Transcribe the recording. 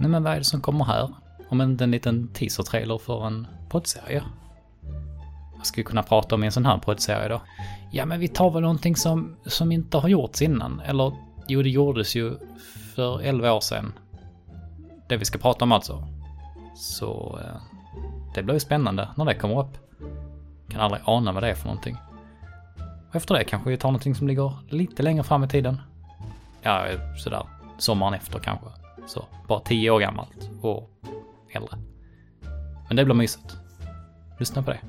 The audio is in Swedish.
Nej men vad är det som kommer här? Om inte en liten teaser-trailer för en poddserie? Vad ska vi kunna prata om i en sån här poddserie då? Ja men vi tar väl någonting som, som inte har gjorts innan. Eller jo, det gjordes ju för 11 år sedan. Det vi ska prata om alltså. Så eh, det blir ju spännande när det kommer upp. Kan aldrig ana vad det är för någonting. Och efter det kanske vi tar någonting som ligger lite längre fram i tiden. Ja, sådär sommaren efter kanske. Så bara 10 år gammalt och äldre. Men det blir mysigt. Lyssna på det.